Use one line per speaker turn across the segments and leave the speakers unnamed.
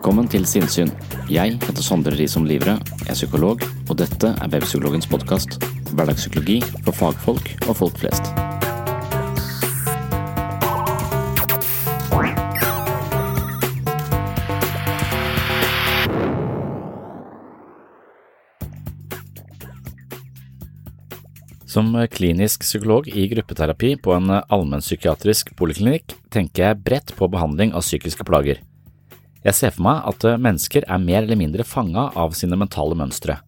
Velkommen til Sinnsyn. Jeg heter Sondre Risom Livre, er psykolog, og dette er Webpsykologens podkast. Hverdagspsykologi for fagfolk og folk flest. Som klinisk psykolog i gruppeterapi på en allmennpsykiatrisk poliklinikk tenker jeg bredt på behandling av psykiske plager. Jeg ser for meg at mennesker er mer eller mindre fanga av sine mentale mønstre.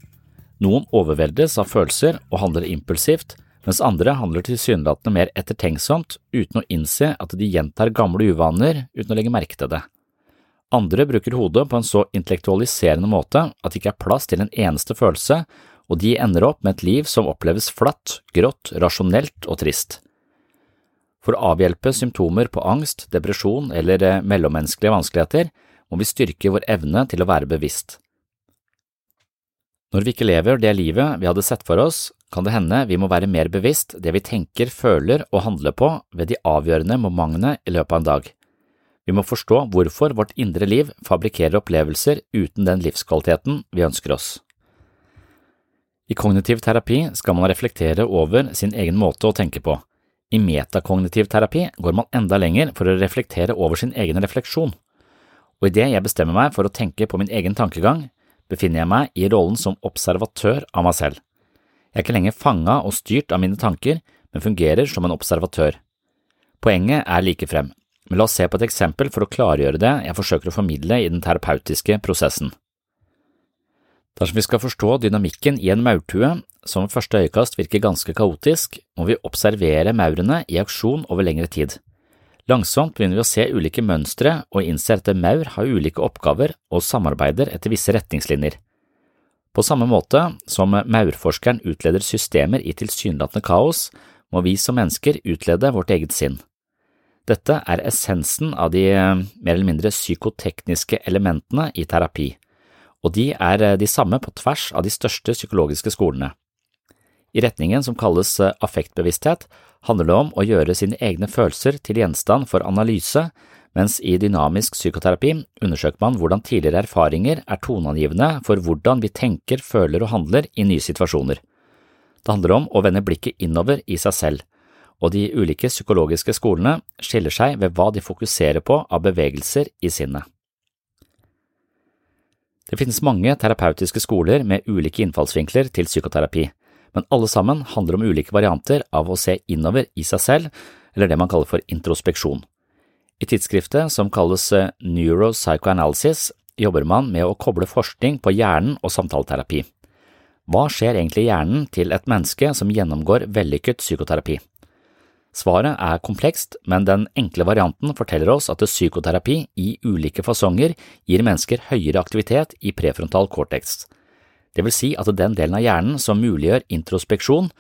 Noen overveldes av følelser og handler impulsivt, mens andre handler tilsynelatende mer ettertenksomt uten å innse at de gjentar gamle uvaner uten å legge merke til det. Andre bruker hodet på en så intellektualiserende måte at det ikke er plass til en eneste følelse, og de ender opp med et liv som oppleves flatt, grått, rasjonelt og trist. For å avhjelpe symptomer på angst, depresjon eller eh, mellommenneskelige vanskeligheter må vi styrker vår evne til å være bevisst. Når vi ikke lever det livet vi hadde sett for oss, kan det hende vi må være mer bevisst det vi tenker, føler og handler på ved de avgjørende momentene i løpet av en dag. Vi må forstå hvorfor vårt indre liv fabrikkerer opplevelser uten den livskvaliteten vi ønsker oss. I kognitiv terapi skal man reflektere over sin egen måte å tenke på. I metakognitiv terapi går man enda lenger for å reflektere over sin egen refleksjon og idet jeg bestemmer meg for å tenke på min egen tankegang, befinner jeg meg i rollen som observatør av meg selv. Jeg er ikke lenger fanga og styrt av mine tanker, men fungerer som en observatør. Poenget er like frem, men la oss se på et eksempel for å klargjøre det jeg forsøker å formidle i den terapeutiske prosessen. Dersom vi skal forstå dynamikken i en maurtue, som ved første øyekast virker ganske kaotisk, må vi observere maurene i aksjon over lengre tid. Langsomt begynner vi å se ulike mønstre og innser at maur har ulike oppgaver og samarbeider etter visse retningslinjer. På samme måte som maurforskeren utleder systemer i tilsynelatende kaos, må vi som mennesker utlede vårt eget sinn. Dette er essensen av de mer eller mindre psykotekniske elementene i terapi, og de er de samme på tvers av de største psykologiske skolene. I retningen som kalles affektbevissthet, handler det om å gjøre sine egne følelser til gjenstand for analyse, mens i dynamisk psykoterapi undersøker man hvordan tidligere erfaringer er toneangivende for hvordan vi tenker, føler og handler i nye situasjoner. Det handler om å vende blikket innover i seg selv, og de ulike psykologiske skolene skiller seg ved hva de fokuserer på av bevegelser i sinnet. Det finnes mange terapeutiske skoler med ulike innfallsvinkler til psykoterapi men alle sammen handler om ulike varianter av å se innover i seg selv, eller det man kaller for introspeksjon. I tidsskriftet, som kalles eh, Neuropsychoanalysis, jobber man med å koble forskning på hjernen og samtaleterapi. Hva skjer egentlig i hjernen til et menneske som gjennomgår vellykket psykoterapi? Svaret er komplekst, men den enkle varianten forteller oss at psykoterapi i ulike fasonger gir mennesker høyere aktivitet i prefrontal cortex. Det vil si at den delen av hjernen som muliggjør introspeksjon,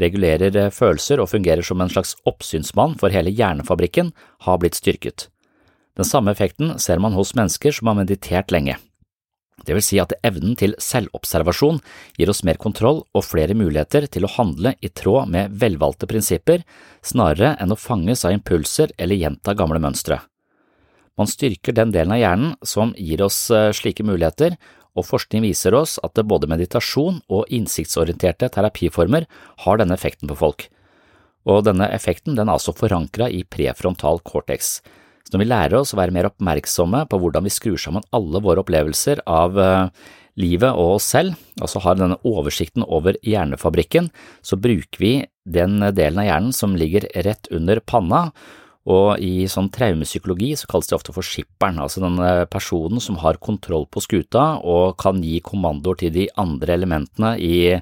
regulerer eh, følelser og fungerer som en slags oppsynsmann for hele hjernefabrikken, har blitt styrket. Den samme effekten ser man hos mennesker som har meditert lenge. Det vil si at evnen til selvobservasjon gir oss mer kontroll og flere muligheter til å handle i tråd med velvalgte prinsipper, snarere enn å fanges av impulser eller gjenta gamle mønstre. Man styrker den delen av hjernen som gir oss eh, slike muligheter, og forskning viser oss at både meditasjon og innsiktsorienterte terapiformer har denne effekten på folk. Og denne effekten den er altså forankra i prefrontal cortex. Så når vi lærer oss å være mer oppmerksomme på hvordan vi skrur sammen alle våre opplevelser av eh, livet og oss selv, altså har denne oversikten over hjernefabrikken, så bruker vi den delen av hjernen som ligger rett under panna, og i sånn traumepsykologi så kalles det ofte for skipperen, altså den personen som har kontroll på skuta og kan gi kommandoer til de andre elementene i,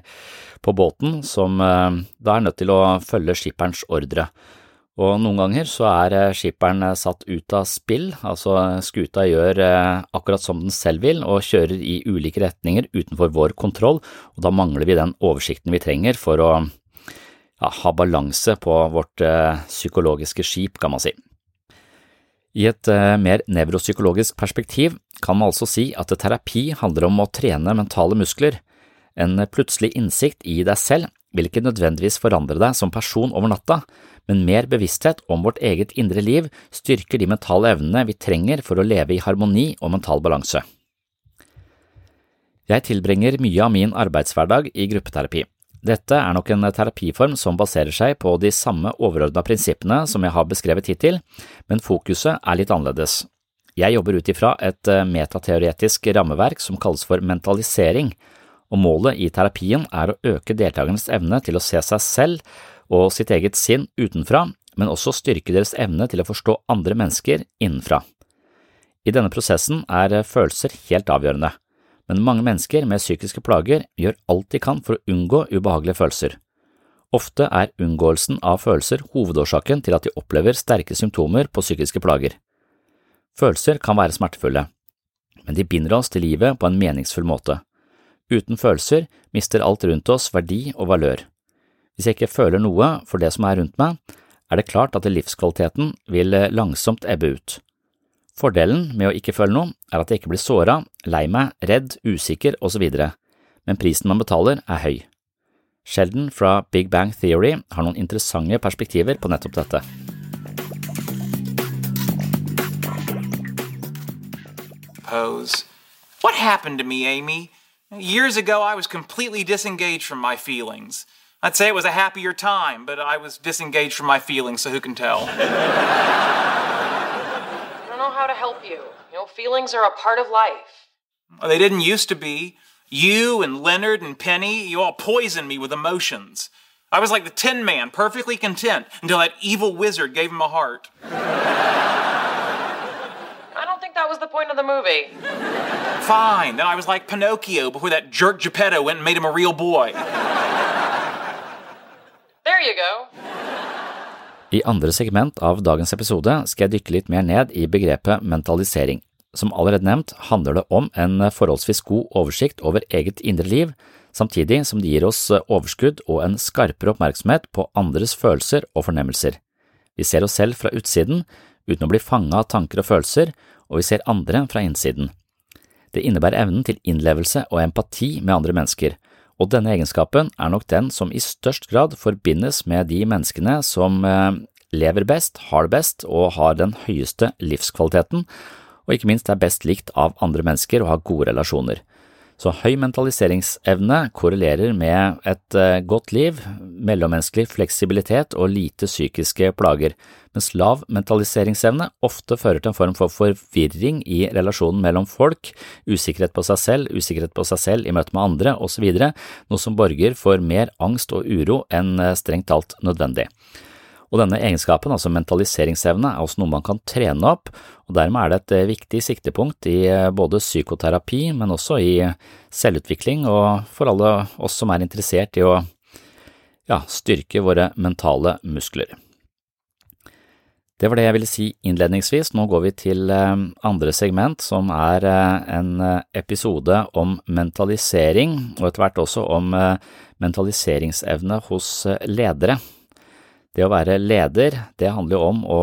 på båten, som eh, da er nødt til å følge skipperens ordre. Og noen ganger så er eh, skipperen eh, satt ut av spill, altså skuta gjør akkurat som den selv vil og kjører i ulike retninger utenfor vår kontroll, og da mangler vi den oversikten vi trenger for å ja, ha balanse på vårt eh, psykologiske skip, kan man si. I et eh, mer nevropsykologisk perspektiv kan man altså si at terapi handler om å trene mentale muskler. En plutselig innsikt i deg selv vil ikke nødvendigvis forandre deg som person over natta, men mer bevissthet om vårt eget indre liv styrker de mentale evnene vi trenger for å leve i harmoni og mental balanse. Jeg tilbringer mye av min arbeidshverdag i gruppeterapi. Dette er nok en terapiform som baserer seg på de samme overordna prinsippene som jeg har beskrevet hittil, men fokuset er litt annerledes. Jeg jobber ut ifra et eh, metateoretisk rammeverk som kalles for mentalisering, og målet i terapien er å øke deltakernes evne til å se seg selv og sitt eget sinn utenfra, men også styrke deres evne til å forstå andre mennesker innenfra. I denne prosessen er følelser helt avgjørende men mange mennesker med psykiske plager gjør alt de kan for å unngå ubehagelige følelser. Ofte er unngåelsen av følelser hovedårsaken til at de opplever sterke symptomer på psykiske plager. Følelser kan være smertefulle, men de binder oss til livet på en meningsfull måte. Uten følelser mister alt rundt oss verdi og valør. Hvis jeg ikke føler noe for det som er rundt meg, er det klart at livskvaliteten vil langsomt ebbe ut. Fordelen med å ikke føle noe er at jeg ikke blir såra, lei meg, redd, usikker osv., men prisen man betaler er høy. Sheldon fra Big Bang Theory har noen interessante perspektiver på nettopp dette.
Pose. What happened to me, Amy? Years ago, I was completely disengaged from my feelings. I'd say it was a happier time, but I was disengaged from my feelings, so who can tell?
how to help you. You know, feelings are a part of life.
They didn't used to be. You and Leonard and Penny, you all poisoned me with emotions. I was like the Tin Man, perfectly content, until that evil wizard gave him a heart.
I don't think that was the point of the movie.
Fine, then I was like Pinocchio before that jerk Geppetto went and made him a real boy.
There you go.
I andre segment av dagens episode skal jeg dykke litt mer ned i begrepet mentalisering. Som allerede nevnt handler det om en forholdsvis god oversikt over eget indre liv, samtidig som det gir oss overskudd og en skarpere oppmerksomhet på andres følelser og fornemmelser. Vi ser oss selv fra utsiden, uten å bli fanget av tanker og følelser, og vi ser andre fra innsiden. Det innebærer evnen til innlevelse og empati med andre mennesker, og denne egenskapen er nok den som i størst grad forbindes med de menneskene som eh, lever best, har det best og har den høyeste livskvaliteten, og ikke minst er best likt av andre mennesker og har gode relasjoner. Så høy mentaliseringsevne korrelerer med et eh, godt liv, mellommenneskelig fleksibilitet og lite psykiske plager, mens lav mentaliseringsevne ofte fører til en form for forvirring i relasjonen mellom folk, usikkerhet på seg selv, usikkerhet på seg selv i møte med andre osv., noe som borger for mer angst og uro enn eh, strengt talt nødvendig. Og denne egenskapen, altså mentaliseringsevne, er også noe man kan trene opp, og dermed er det et eh, viktig siktepunkt i eh, både psykoterapi, men også i selvutvikling, og for alle oss som er interessert i å ja, styrke våre mentale muskler. Det var det jeg ville si innledningsvis. Nå går vi til eh, andre segment, som er en episode om mentalisering, og etter hvert også om mentaliseringsevne hos ledere. Det å være leder, det handler jo om å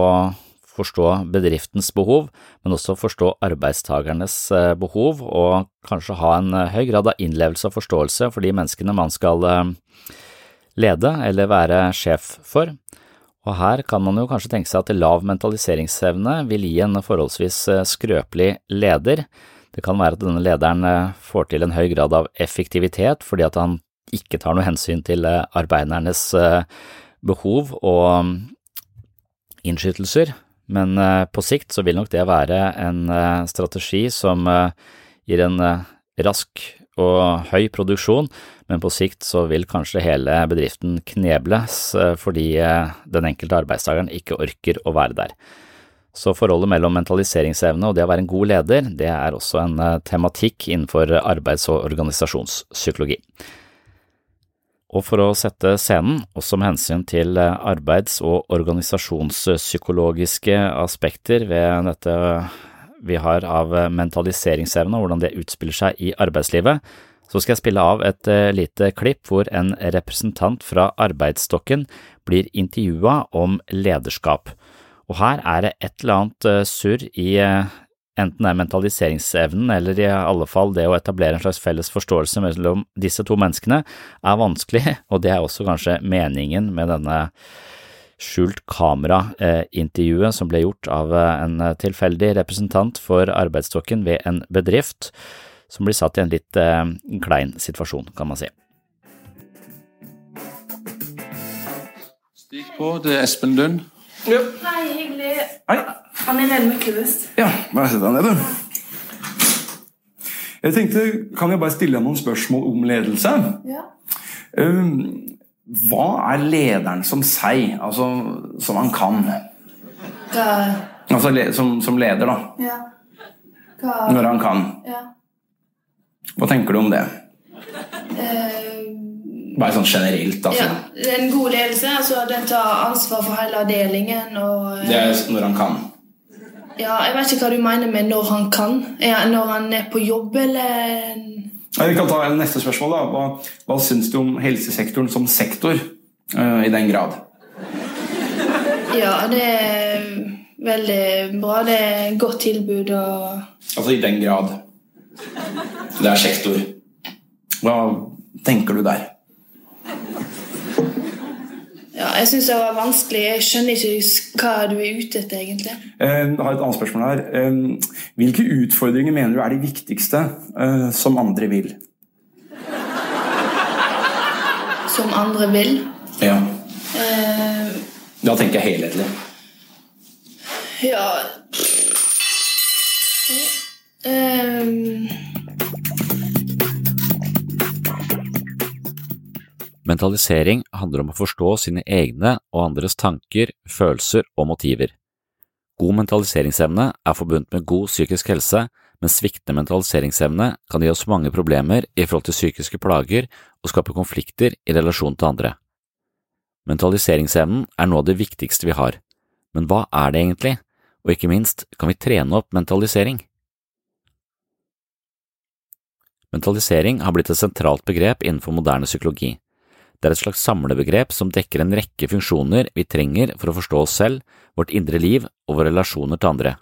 forstå bedriftens behov, men også forstå arbeidstakernes eh, behov, og kanskje ha en høy grad av innlevelse og forståelse for de menneskene man skal lede eller være sjef for. Og her kan man jo kanskje tenke seg at lav mentaliseringsevne vil gi en forholdsvis skrøpelig leder. Det kan være at denne lederen får til en høy grad av effektivitet fordi at han ikke tar noe hensyn til arbeidernes behov og um, innskytelser, men uh, på sikt så vil nok det være en uh, strategi som uh, gir en rask og høy produksjon, men på sikt så vil kanskje hele bedriften knebles fordi den enkelte arbeidstakeren ikke orker å være der. Så forholdet mellom mentaliseringsevne og det å være en god leder, det er også en tematikk innenfor arbeids- og organisasjonspsykologi. Og for å sette scenen, også med hensyn til eh, arbeids- og organisasjonspsykologiske aspekter ved dette vi har av mentaliseringsevne og hvordan det utspiller seg i arbeidslivet, så skal jeg spille av et eh, lite klipp hvor en representant fra arbeidsstokken blir intervjua om lederskap. Og her er det et eller annet eh, surr i enten det er mentaliseringsevnen eller i alle fall det å etablere en slags felles forståelse mellom disse to menneskene, er vanskelig, og det er også kanskje meningen med denne skjult kamera-intervjuet som ble gjort av en tilfeldig representant for arbeidsstokken ved en bedrift, som blir satt i en litt eh, klein situasjon, kan man si.
Stig på, det er Espen Lund.
Ja. Hei, hyggelig.
Hei.
Han er nede med Myklebust.
Ja, bare sett deg ned, du. Jeg tenkte, Kan jeg bare stille deg noen spørsmål om ledelse?
Ja.
Um, hva er lederen som seg, altså som han kan?
Hva
Altså som, som leder, da.
Ja. Hva
Når han kan.
Ja.
Hva tenker du om det?
Eh,
Bare sånn generelt, altså.
ja. En god ledelse, altså den tar ansvar for hele avdelingen og eh,
Det er når han kan.
Ja, jeg vet ikke hva du mener med 'når han kan'. Ja, når han er på jobb, eller
Vi kan ta neste spørsmål. da. Hva, hva syns du om helsesektoren som sektor, uh, i den grad?
Ja, det er veldig bra. Det er et godt tilbud og
Altså i den grad. Det er sektor. Hva tenker du der?
Ja, jeg syns det var vanskelig. Jeg skjønner ikke hva du er ute etter, egentlig.
Eh, Jeg har et annet spørsmål her. Eh, Hvilke utfordringer mener du er de viktigste eh, som andre vil?
Som andre vil.
Ja.
Uh,
Da tenker jeg helhetlig.
ja eh,
Mentalisering handler om å forstå sine egne og andres tanker, følelser og motiver. God mentaliseringsevne er forbundet med god psykisk helse, men sviktende mentaliseringsevne kan gi oss mange problemer i forhold til psykiske plager og skape konflikter i relasjon til andre. Mentaliseringsevnen er noe av det viktigste vi har, men hva er det egentlig, og ikke minst, kan vi trene opp mentalisering? Mentalisering har blitt et sentralt begrep innenfor moderne psykologi. Det er et slags samlebegrep som dekker en rekke funksjoner vi trenger for å forstå oss selv, vårt indre liv og våre relasjoner til andre.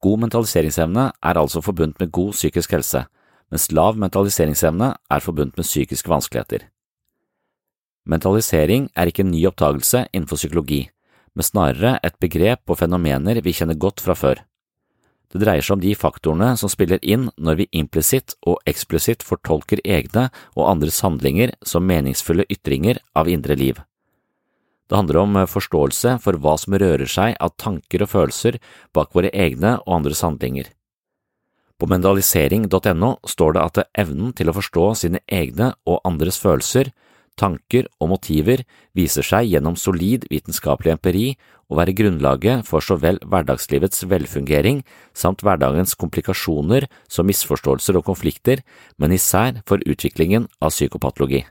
God mentaliseringsevne er altså forbundet med god psykisk helse, mens lav mentaliseringsevne er forbundet med psykiske vanskeligheter. Mentalisering er ikke en ny oppdagelse innenfor psykologi, men snarere et begrep og fenomener vi kjenner godt fra før. Det dreier seg om de faktorene som spiller inn når vi implisitt og eksplisitt fortolker egne og andres handlinger som meningsfulle ytringer av indre liv. Det handler om forståelse for hva som rører seg av tanker og følelser bak våre egne og andres handlinger. På mentalisering.no står det at evnen til å forstå sine egne og andres følelser, tanker og motiver viser seg gjennom solid vitenskapelig empiri å være grunnlaget for så vel hverdagslivets velfungering samt hverdagens komplikasjoner som misforståelser og konflikter, men især for utviklingen av psykopatologi.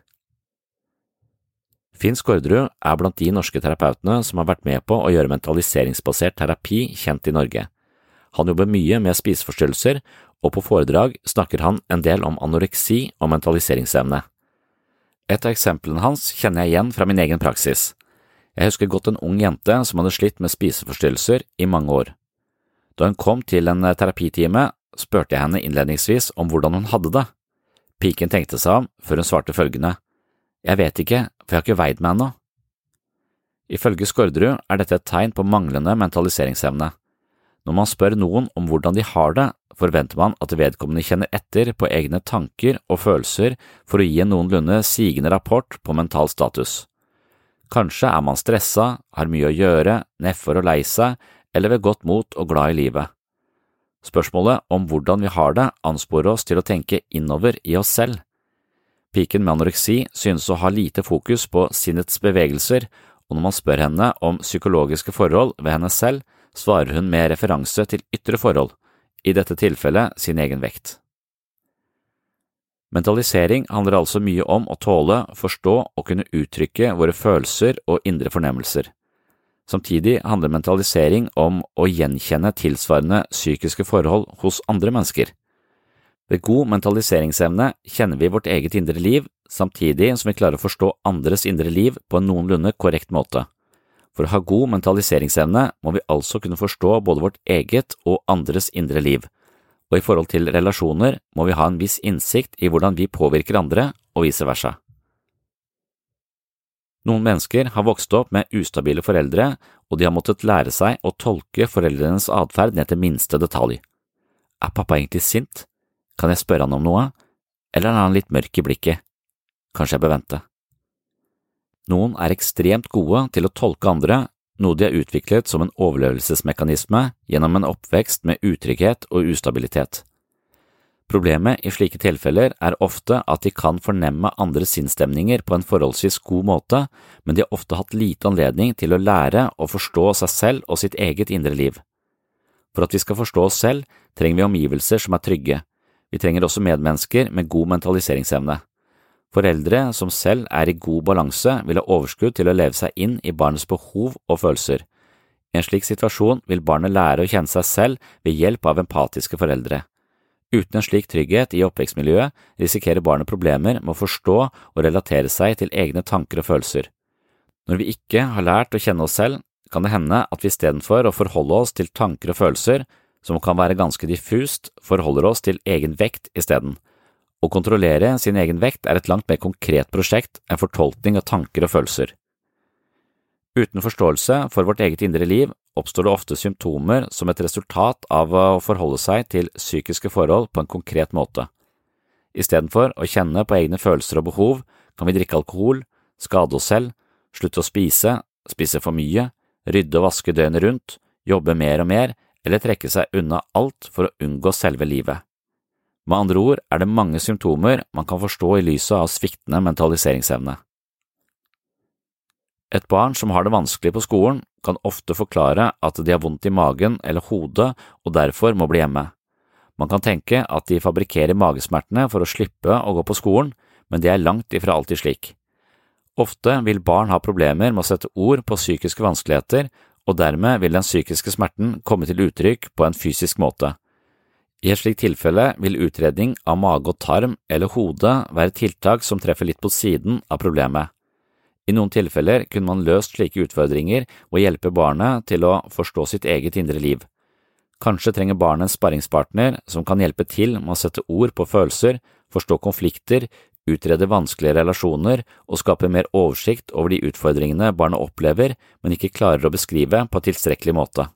Finn Skårderud er blant de norske terapeutene som har vært med på å gjøre mentaliseringsbasert terapi kjent i Norge. Han jobber mye med spiseforstyrrelser, og på foredrag snakker han en del om anoreksi og mentaliseringsevne. Et av eksemplene hans kjenner jeg igjen fra min egen praksis.
Jeg husker godt en ung jente som hadde slitt med spiseforstyrrelser i mange år. Da hun kom til en terapitime, spurte jeg henne innledningsvis om hvordan hun hadde det. Piken tenkte seg om før hun svarte følgende, Jeg vet ikke, for jeg har ikke veid meg ennå. Ifølge Skårderud er dette et tegn på manglende mentaliseringsevne. Når man spør noen om hvordan de har det, forventer man at vedkommende kjenner etter på egne tanker og følelser for å gi en noenlunde sigende rapport på mental status. Kanskje er man stressa, har mye å gjøre, nedfor og lei seg, eller ved godt mot og glad i livet. Spørsmålet om hvordan vi har det, ansporer oss til å tenke innover i oss selv. Piken med anoreksi synes å ha lite fokus på sinnets bevegelser, og når man spør henne om psykologiske forhold ved henne selv, svarer hun med referanse til ytre forhold, i dette tilfellet sin egen vekt. Mentalisering handler altså mye om å tåle, forstå og kunne uttrykke våre følelser og indre fornemmelser. Samtidig handler mentalisering om å gjenkjenne tilsvarende psykiske forhold hos andre mennesker. Ved god mentaliseringsevne kjenner vi vårt eget indre liv, samtidig som vi klarer å forstå andres indre liv på en noenlunde korrekt måte. For å ha god mentaliseringsevne må vi altså kunne forstå både vårt eget og andres indre liv, og i forhold til relasjoner må vi ha en viss innsikt i hvordan vi påvirker andre, og vice versa. Noen mennesker har vokst opp med ustabile foreldre, og de har måttet lære seg å tolke foreldrenes atferd ned til minste detalj. Er pappa egentlig sint? Kan jeg spørre han om noe? Eller er han litt mørk i blikket? Kanskje jeg bør vente. Noen er ekstremt gode til å tolke andre, noe de har utviklet som en overlevelsesmekanisme gjennom en oppvekst med utrygghet og ustabilitet. Problemet i slike tilfeller er ofte at de kan fornemme andres sinnsstemninger på en forholdsvis god måte, men de har ofte hatt lite anledning til å lære å forstå seg selv og sitt eget indre liv. For at vi skal forstå oss selv, trenger vi omgivelser som er trygge. Vi trenger også medmennesker med god mentaliseringsevne. Foreldre som selv er i god balanse, vil ha overskudd til å leve seg inn i barnets behov og følelser. I en slik situasjon vil barnet lære å kjenne seg selv ved hjelp av empatiske foreldre. Uten en slik trygghet i oppvekstmiljøet risikerer barnet problemer med å forstå og relatere seg til egne tanker og følelser. Når vi ikke har lært å kjenne oss selv, kan det hende at vi istedenfor å forholde oss til tanker og følelser, som kan være ganske diffust, forholder oss til egen vekt isteden. Å kontrollere sin egen vekt er et langt mer konkret prosjekt enn fortolkning av tanker og følelser. Uten forståelse for vårt eget indre liv oppstår det ofte symptomer som et resultat av å forholde seg til psykiske forhold på en konkret måte. Istedenfor å kjenne på egne følelser og behov, kan vi drikke alkohol, skade oss selv, slutte å spise, spise for mye, rydde og vaske døgnet rundt, jobbe mer og mer, eller trekke seg unna alt for å unngå selve livet. Med andre ord er det mange symptomer man kan forstå i lyset av sviktende mentaliseringsevne. Et barn som har det vanskelig på skolen, kan ofte forklare at de har vondt i magen eller hodet og derfor må bli hjemme. Man kan tenke at de fabrikkerer magesmertene for å slippe å gå på skolen, men det er langt ifra alltid slik. Ofte vil barn ha problemer med å sette ord på psykiske vanskeligheter, og dermed vil den psykiske smerten komme til uttrykk på en fysisk måte. I et slikt tilfelle vil utredning av mage og tarm eller hode være tiltak som treffer litt på siden av problemet. I noen tilfeller kunne man løst slike utfordringer og hjelpe barnet til å forstå sitt eget indre liv. Kanskje trenger barnet en sparringspartner som kan hjelpe til med å sette ord på følelser, forstå konflikter, utrede vanskelige relasjoner og skape mer oversikt over de utfordringene barnet opplever, men ikke klarer å beskrive på tilstrekkelig måte.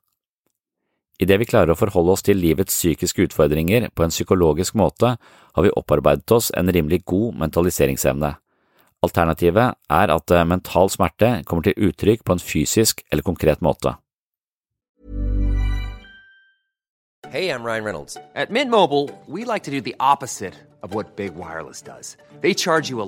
Idet vi klarer å forholde oss til livets psykiske utfordringer på en psykologisk måte, har vi opparbeidet oss en rimelig god mentaliseringsevne. Alternativet er at eh, mental smerte kommer til uttrykk på en fysisk eller konkret måte.
Hey, I'm Ryan Reynolds. At Mint Mobile, we like to do the opposite Big Wireless does. They charge you a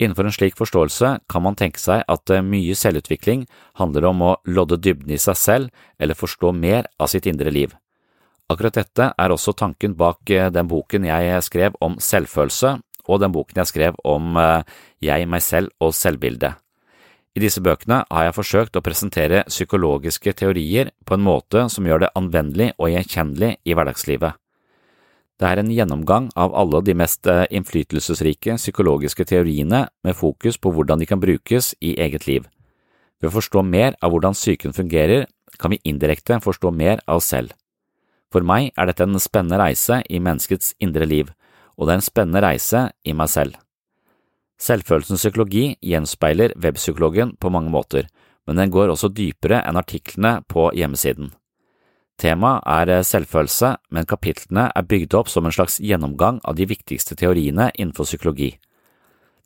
Innenfor en slik forståelse kan man tenke seg at eh, mye selvutvikling handler om å lodde dybden i seg selv eller forstå mer av sitt indre liv. Akkurat dette er også tanken bak eh, den boken jeg skrev om selvfølelse, og den boken jeg skrev om eh, jeg, meg selv og selvbildet. I disse bøkene har jeg forsøkt å presentere psykologiske teorier på en måte som gjør det anvendelig og gjenkjennelig i hverdagslivet. Det er en gjennomgang av alle de mest eh, innflytelsesrike psykologiske teoriene med fokus på hvordan de kan brukes i eget liv. Ved å forstå mer av hvordan psyken fungerer, kan vi indirekte forstå mer av oss selv. For meg er dette en spennende reise i menneskets indre liv, og det er en spennende reise i meg selv. Selvfølelsens psykologi gjenspeiler webpsykologen på mange måter, men den går også dypere enn artiklene på hjemmesiden. Temaet er selvfølelse, men kapitlene er bygd opp som en slags gjennomgang av de viktigste teoriene innenfor psykologi.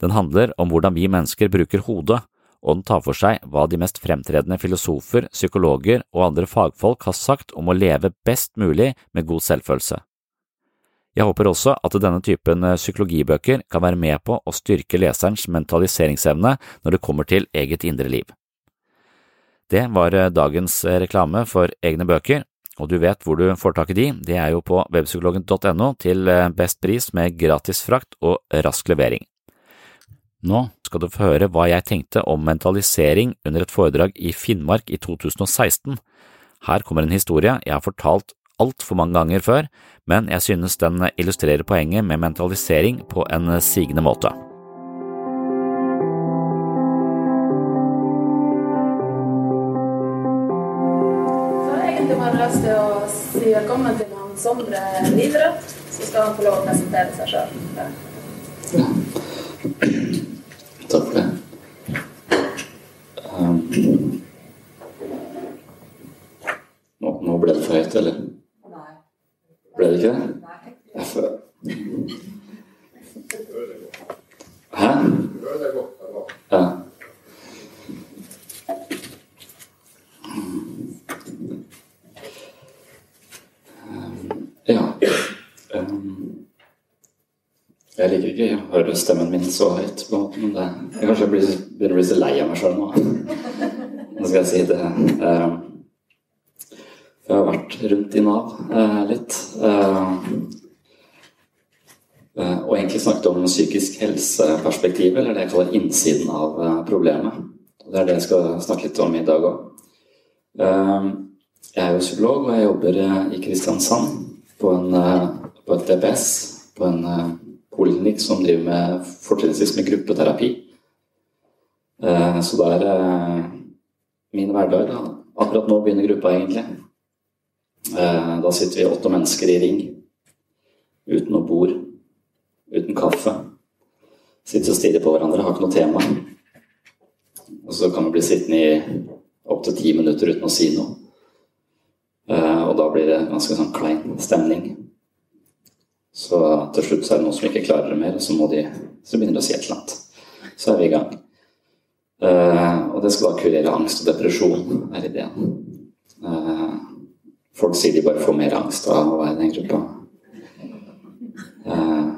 Den handler om hvordan vi mennesker bruker hodet, og den tar for seg hva de mest fremtredende filosofer, psykologer og andre fagfolk har sagt om å leve best mulig med god selvfølelse. Jeg håper også at denne typen psykologibøker kan være med på å styrke leserens mentaliseringsevne når det kommer til eget indre liv. Det var dagens reklame for egne bøker, og du vet hvor du får tak i de, det er jo på webpsykologen.no til best pris med gratis frakt og rask levering. Nå skal du få høre hva jeg tenkte om mentalisering under et foredrag i Finnmark i 2016. Her kommer en historie jeg har fortalt altfor mange ganger før, men jeg synes den illustrerer poenget med mentalisering på en sigende måte.
Egentlig bare lyst til å si velkommen til han Sondre videre. Så skal han få lov å presentere seg sjøl.
Takk for det. Um, nå, nå ble det for høyt, eller? Ble det ikke det? Jeg føl- Hæ? Ja. Um, Ja. Um, jeg liker stemmen min så høyt, på en måte, men det, jeg kanskje blir, begynner å bli så lei av meg sjøl nå. Nå skal jeg si det. Um, jeg har vært rundt i Nav eh, litt. Eh, eh, og egentlig snakket om psykisk helseperspektiv, eller det jeg kaller innsiden av eh, problemet. Og Det er det jeg skal snakke litt om i dag òg. jeg er jo psykolog, og jeg jobber eh, i Kristiansand på, en, eh, på et DPS, på en eh, poliklinikk som driver med fortrinnsvis med gruppeterapi. Eh, så det er eh, min hverdag. Da. Akkurat nå begynner gruppa egentlig. Eh, Da sitter vi åtte mennesker i ring. Uten noe bord. Uten kaffe. Sitter og stirrer på hverandre, har ikke noe tema. Og så kan vi bli sittende i opptil ti minutter uten å si noe. Og da blir det ganske sånn klein stemning. Så til slutt så er det noen som ikke klarer det mer, og så, må de, så begynner de å si et eller annet. Så er vi i gang. Uh, og det skal da kurere angst og depresjon, er ideen. Uh, folk sier de bare får mer angst av å være i den gruppa. Uh,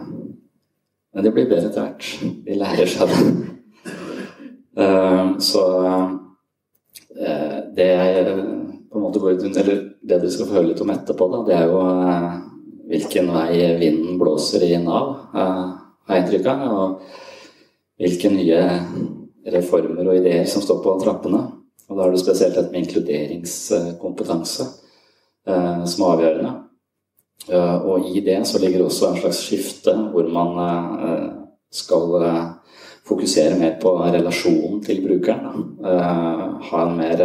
men det blir bedre etter hvert. De lærer seg det. Så det jeg på en måte går ut eller det du skal få høre litt om etterpå, da, det er jo hvilken vei vinden blåser i Nav, eh, har jeg inntrykk av. Og
hvilke nye reformer og ideer som står på trappene. Og da er det spesielt dette med inkluderingskompetanse eh, som er avgjørende. Uh, og i det så ligger også en slags skifte hvor man skal fokusere mer på relasjonen til brukeren. ha en mer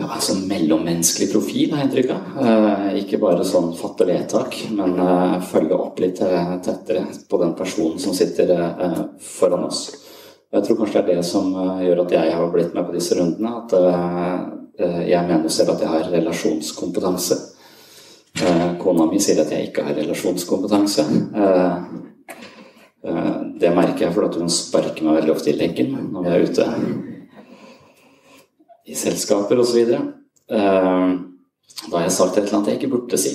ja, altså mellommenneskelig profil, har jeg inntrykk av. ikke bare sånn fatte vedtak, men følge opp litt tettere på den personen som sitter foran oss. Jeg tror kanskje det er det som gjør at jeg har blitt med på disse rundene. At jeg mener selv at jeg har relasjonskompetanse. Eh, kona mi sier at jeg ikke har relasjonskompetanse. Eh, eh, det merker jeg fordi hun sparker meg veldig ofte i leggen når vi er ute i selskaper osv. Da har jeg sagt et eller annet jeg ikke burde si.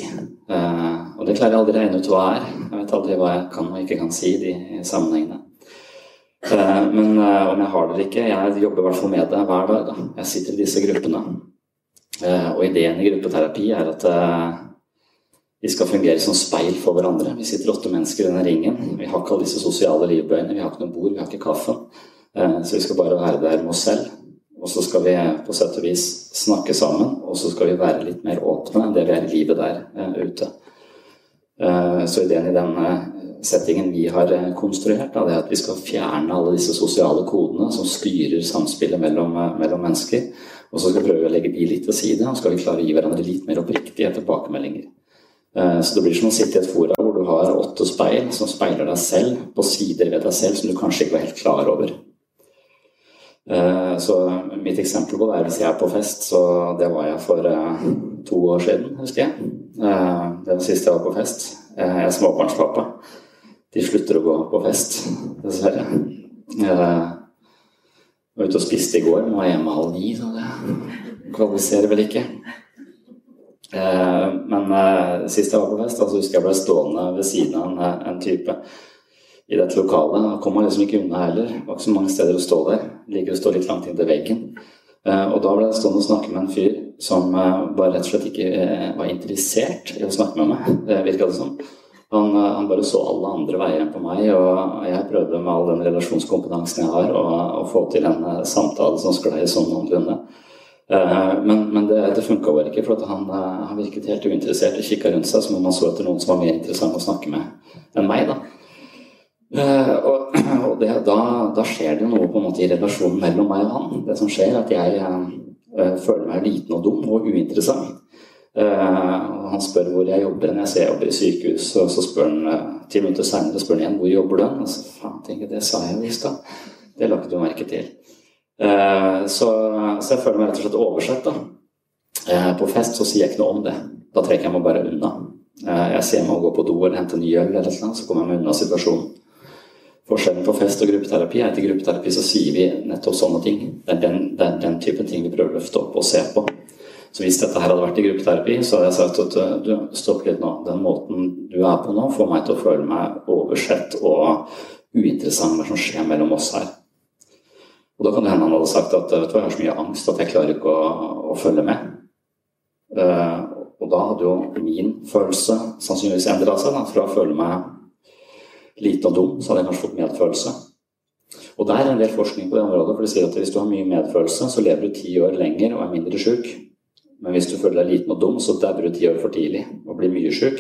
Og det klarer jeg aldri å regne ut hva er. Jeg vet aldri hva jeg kan og ikke kan si i de sammenhengene. Men om jeg har det eller ikke Jeg jobber i hvert fall med det hver dag. Jeg sitter i disse gruppene. Og ideen i gruppeterapi er at vi skal fungere som speil for hverandre. Vi sitter åtte mennesker i denne ringen. Vi har ikke alle disse sosiale livbøyene, vi har ikke noe bord, vi har ikke kaffen. Eh, så vi skal bare være der med oss selv. Og så skal vi på sett og vis snakke sammen, og så skal vi være litt mer åpne enn det vi er i livet der eh, ute. Eh, så ideen i den settingen vi har konstruert, er at vi skal fjerne alle disse sosiale kodene som styrer samspillet mellom, mellom mennesker. Og så skal vi prøve å legge de litt til side, og så skal vi klare å gi hverandre litt mer oppriktige tilbakemeldinger. Eh, så det blir som å sitte i et fora hvor du har åtte speil som speiler deg selv på sider ved deg selv som du kanskje ikke var helt klar over. Eh, så mitt eksempel på det er hvis jeg er på fest, så det var jeg for eh, to år siden, husker jeg. Det var sist jeg var på fest. Jeg er småbarnspappa. De slutter å gå på fest, dessverre. Jeg var ute og spiste i går, men var hjemme halv ni, så det kvalifiserer vel ikke. Eh, men eh, sist jeg var på fest, altså husker jeg ble stående ved siden av eh, en type i dette lokalet. Da kom man liksom ikke unna heller. Det var ikke så mange steder å stå der. Liker å stå litt langt inntil veggen. Og da ble jeg stående og snakke med en fyr som bare rett og slett ikke var interessert i å snakke med meg, det virka det som. Han, han, bare så alle andre veier enn på meg, og jeg prøvde med all den relasjonskompetansen jeg har, å, få til en samtale som sklei sånn noenlunde. Eh, men, men det, det funka bare ikke, for han, eh, han, virket helt uinteressert og kikka rundt seg som om han så etter noen som var mer interessant å snakke med enn meg. da. Uh, og, og det, da, da, skjer det noe på en måte i relasjonen mellom meg og han. Det som skjer, er at jeg uh, føler meg liten og dum og uinteressant. Uh, han spør hvor jeg jobber. Når jeg ser jeg jobber i sykehus, og så spør han ti minutter seinere spør han igjen hvor jobber du. Og så faen, tenker jeg, det sa jeg jo i stad. Det la ikke du merke til. Uh, så, så, jeg føler meg rett og slett oversett. da. Eh, på fest så sier jeg ikke noe om det. Da trekker jeg meg bare unna. Eh, jeg ser meg å gå på do eller hente ny øl, eller noe, så kommer jeg meg unna situasjonen. Forskjellen på fest og gruppeterapi er at i gruppeterapi så sier vi nettopp sånne ting. Det er den, er den typen ting vi prøver å løfte opp og se på. Så hvis dette her hadde vært i gruppeterapi, så hadde jeg sagt at du, stopp litt nå. Den måten du er på nå, får meg til å føle meg oversett og uinteressant med hva som skjer mellom oss her. Og da kan det hende han hadde sagt at vet du, jeg har så mye angst at jeg klarer ikke å, å følge med. Uh, og da hadde jo min følelse sannsynligvis endra seg. Da, fra å føle meg liten og dum, så hadde jeg kanskje fått medfølelse. Og der er en del forskning på det området, for det sier at hvis du har mye medfølelse, så lever du ti år lenger og er mindre sjuk. Men hvis du føler deg liten og dum, så dauer du ti år for tidlig og blir mye sjuk.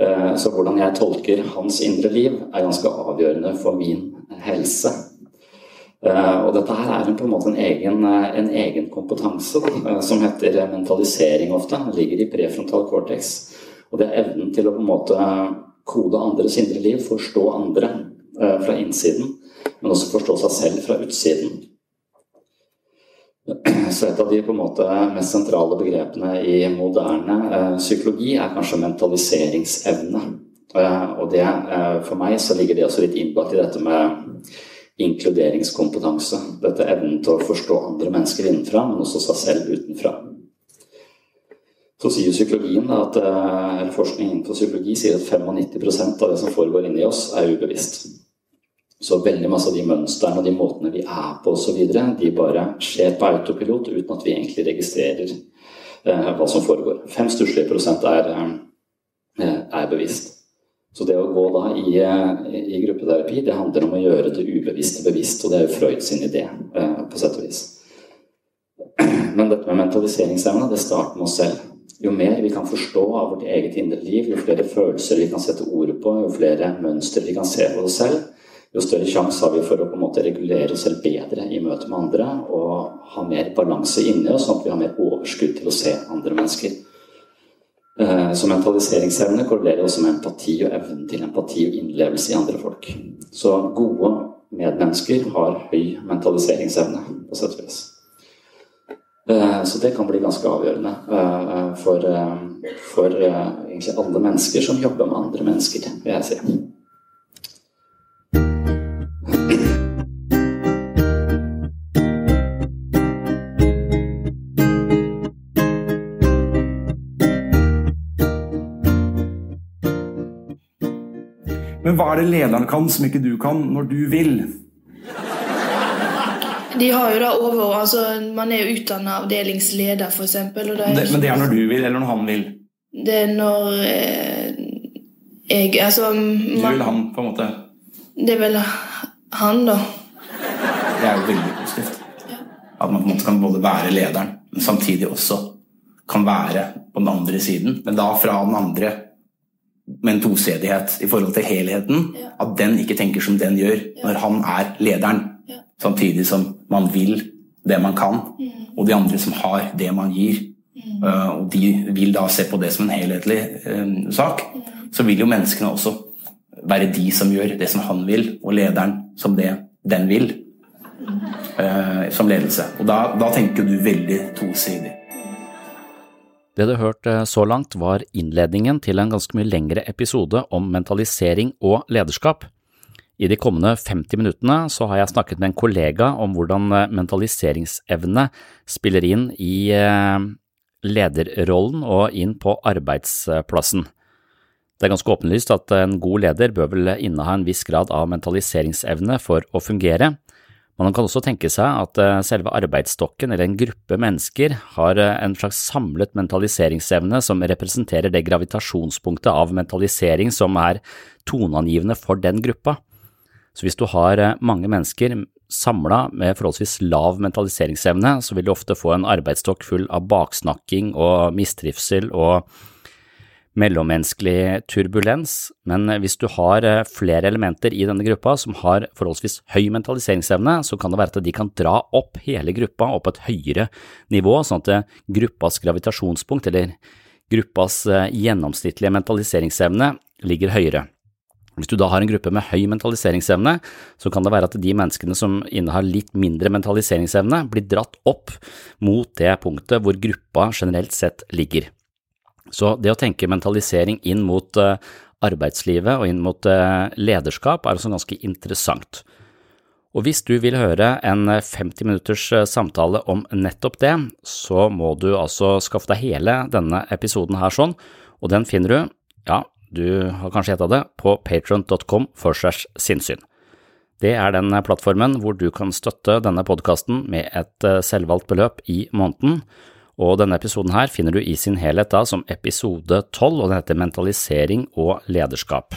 Uh, så hvordan jeg tolker hans indre liv, er ganske avgjørende for min helse. Eh, og dette her er på en måte en egen, eh, en egen kompetanse eh, som heter mentalisering ofte. Den ligger i prefrontal cortex. Og det er evnen til å på en måte kode andres indre liv, forstå andre fra innsiden, men også forstå seg selv fra utsiden. Så et av de måte mest sentrale begrepene i moderne psykologi er kanskje mentaliseringsevne. og det, for meg så ligger det også litt innbakt i dette med inkluderingskompetanse. Dette evnen til å forstå andre mennesker innenfra, men også seg selv utenfra. Så sier psykologien at, eh, eller Forskning innenfor psykologi sier at 95% av det som foregår inni oss, er ubevisst. Så veldig masse av de mønstrene og de måtene vi er på osv., de bare skjer på autopilot uten at vi egentlig registrerer eh, hva som foregår. Fem stusslige prosent er, eh, er bevisst. Så det å gå da i, i, gruppeterapi, det handler om å gjøre det ubevisste bevisst, og det er jo Freud sin idé, på sett og vis. Men dette med mentaliseringsevne, det starter med oss selv. Jo mer vi kan forstå av vårt eget indre liv, jo flere følelser vi kan sette ordet på, jo flere mønstre vi kan se på oss selv, jo større sjanse har vi for å på en måte regulere oss selv bedre i møte med andre og ha mer balanse inni oss, sånn at vi har mer overskudd til å se andre mennesker. Eh, så mentaliseringsevne korrelerer også med empati og evnen til empati og innlevelse i andre folk. Så gode medmennesker har høy mentaliseringsevne, på sett og vis. Eh, så det kan bli ganske avgjørende eh, for, for egentlig alle mennesker som jobber med andre mennesker, vil jeg si.
Men hva er det lederen kan som ikke du kan, når du vil?
De har jo da over altså Man er jo utdannet avdelingsleder, f.eks. Men
det er når du vil, eller når han vil?
Det er når eh, jeg Altså
Du vil han, på en måte?
Det er vel han, da.
Det er jo veldig positivt. At man på en måte kan både være lederen, men samtidig også kan være på den andre siden. Men da fra den andre med en tosedighet i forhold til helheten. At den ikke tenker som den gjør når han er lederen. Samtidig som man vil det man kan, og de andre som har det man gir. Uh, og de vil da se på det som en helhetlig uh, sak. Så vil jo menneskene også være de som gjør det som han vil, og lederen som det den vil. Uh, som ledelse. Og da, da tenker du veldig tosidig.
Det du hørte eh, så langt var innledningen til en ganske mye lengre episode om mentalisering og lederskap. I de kommende 50 minuttene så har jeg snakket med en kollega om hvordan eh, mentaliseringsevne spiller inn i eh, lederrollen og inn på arbeidsplassen. Det er ganske åpenlyst at en god leder bør vel inneha en viss grad av mentaliseringsevne for å fungere, men man kan også tenke seg at eh, selve arbeidsstokken eller en gruppe mennesker har en slags samlet mentaliseringsevne som representerer det gravitasjonspunktet av mentalisering som er toneangivende for den gruppa. Så hvis du har eh, mange mennesker samla med forholdsvis lav mentaliseringsevne, så vil du ofte få en arbeidsstokk full av baksnakking og mistrivsel og mellommenneskelig turbulens, men hvis du har eh, flere elementer i denne gruppa som har forholdsvis høy mentaliseringsevne, så kan det være at de kan dra opp hele gruppa opp et høyere nivå, sånn at eh, gruppas gravitasjonspunkt, eller gruppas eh, gjennomsnittlige mentaliseringsevne, ligger høyere. Hvis du da har en gruppe med høy mentaliseringsevne, så kan det være at de menneskene som innehar litt mindre mentaliseringsevne, blir dratt opp mot det punktet hvor gruppa generelt sett ligger. Så det å tenke mentalisering inn mot eh, arbeidslivet og inn mot eh, lederskap er også ganske interessant. Og hvis du vil høre en 50 minutters eh, samtale om nettopp det, så må du altså skaffe deg hele denne episoden her sånn, og den finner du, ja, du har kanskje gjetta det, på patron.com for sinnssyn. Det er den plattformen hvor du kan støtte denne podkasten med et selvvalgt beløp i måneden, og denne episoden her finner du i sin helhet da som episode 12, og den heter Mentalisering og lederskap.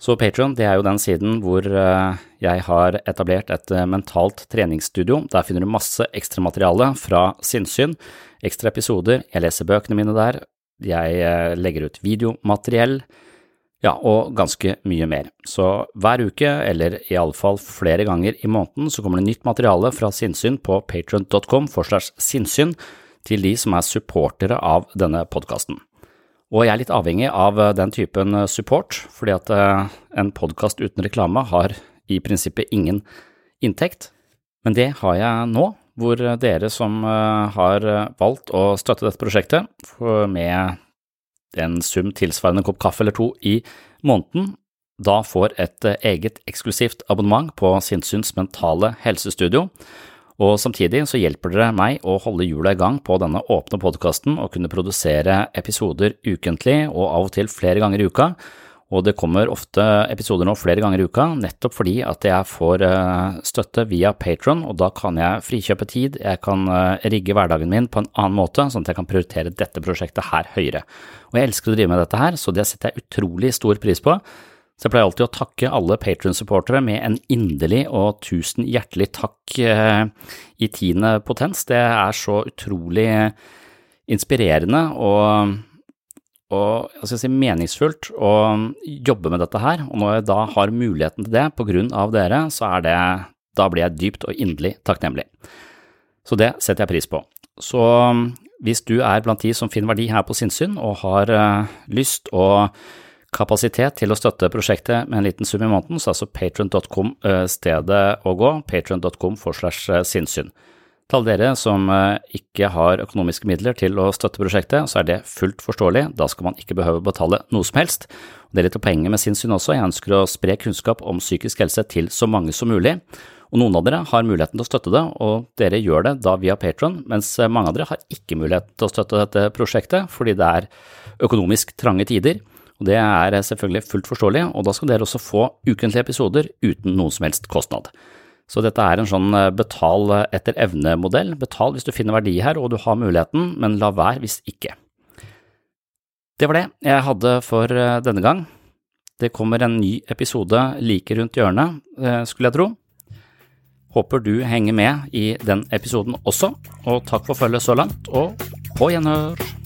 Så Patron er jo den siden hvor eh, jeg har etablert et eh, mentalt treningsstudio. Der finner du masse ekstramateriale fra sinnssyn, ekstra episoder, jeg leser bøkene mine der, jeg eh, legger ut videomateriell, ja, og ganske mye mer. Så hver uke, eller iallfall flere ganger i måneden, så kommer det nytt materiale fra Sinnsyn på patron.com for slags sinnsyn til de som er supportere av denne podkasten. Og jeg er litt avhengig av den typen support, fordi at eh, en podkast uten reklame har i prinsippet ingen inntekt, men det har jeg nå, hvor dere som eh, har valgt å støtte dette prosjektet med en sum tilsvarende en kopp kaffe eller to i måneden, da får et eh, eget eksklusivt abonnement på Sinnsyns mentale helsestudio, og samtidig så hjelper dere meg å holde hjula i gang på denne åpne podkasten og kunne produsere episoder ukentlig og av og til flere ganger i uka, Og det kommer ofte episoder nå flere ganger i uka, nettopp fordi at jeg får eh, støtte via Patron, og da kan jeg frikjøpe tid, jeg kan eh, rigge hverdagen min på en annen måte, sånn at jeg kan prioritere dette prosjektet her høyere. Og jeg elsker å drive med dette her, så det setter jeg utrolig stor pris på. Så jeg pleier alltid å takke alle Patron-supportere med en inderlig og tusen hjertelig takk eh, i tiende potens. Det er så utrolig inspirerende og og jeg skal si, meningsfullt å jobbe med dette her, og når jeg da har muligheten til det på grunn av dere, så er det, da blir jeg dypt og inderlig takknemlig. Så det setter jeg pris på. Så hvis du er blant de som finner verdi her på sinnssyn og har uh, lyst og kapasitet til å støtte prosjektet med en liten sum i måneden, så er altså patron.com uh, stedet å gå, patron.com for slash uh, sinnssyn. Til alle dere som eh, ikke har økonomiske midler til å støtte prosjektet, så er det fullt forståelig, da skal man ikke behøve å betale noe som helst. Det er litt av poenget med sin syn også, jeg ønsker å spre kunnskap om psykisk helse til så mange som mulig. Og noen av dere har muligheten til å støtte det, og dere gjør det da via Patron, mens mange av dere har ikke mulighet til å støtte dette prosjektet fordi det er økonomisk trange tider. Og Det er selvfølgelig fullt forståelig, og da skal dere også få ukentlige episoder uten noen som helst kostnad. Så dette er en sånn eh, betal etter evne-modell. Betal hvis du finner verdi her og du har muligheten, men la være hvis ikke. Det var det jeg hadde for eh, denne gang. Det kommer en ny episode like rundt hjørnet, eh, skulle jeg tro. Håper du henger med i den episoden også, og takk for følget så langt, og på gjenhør!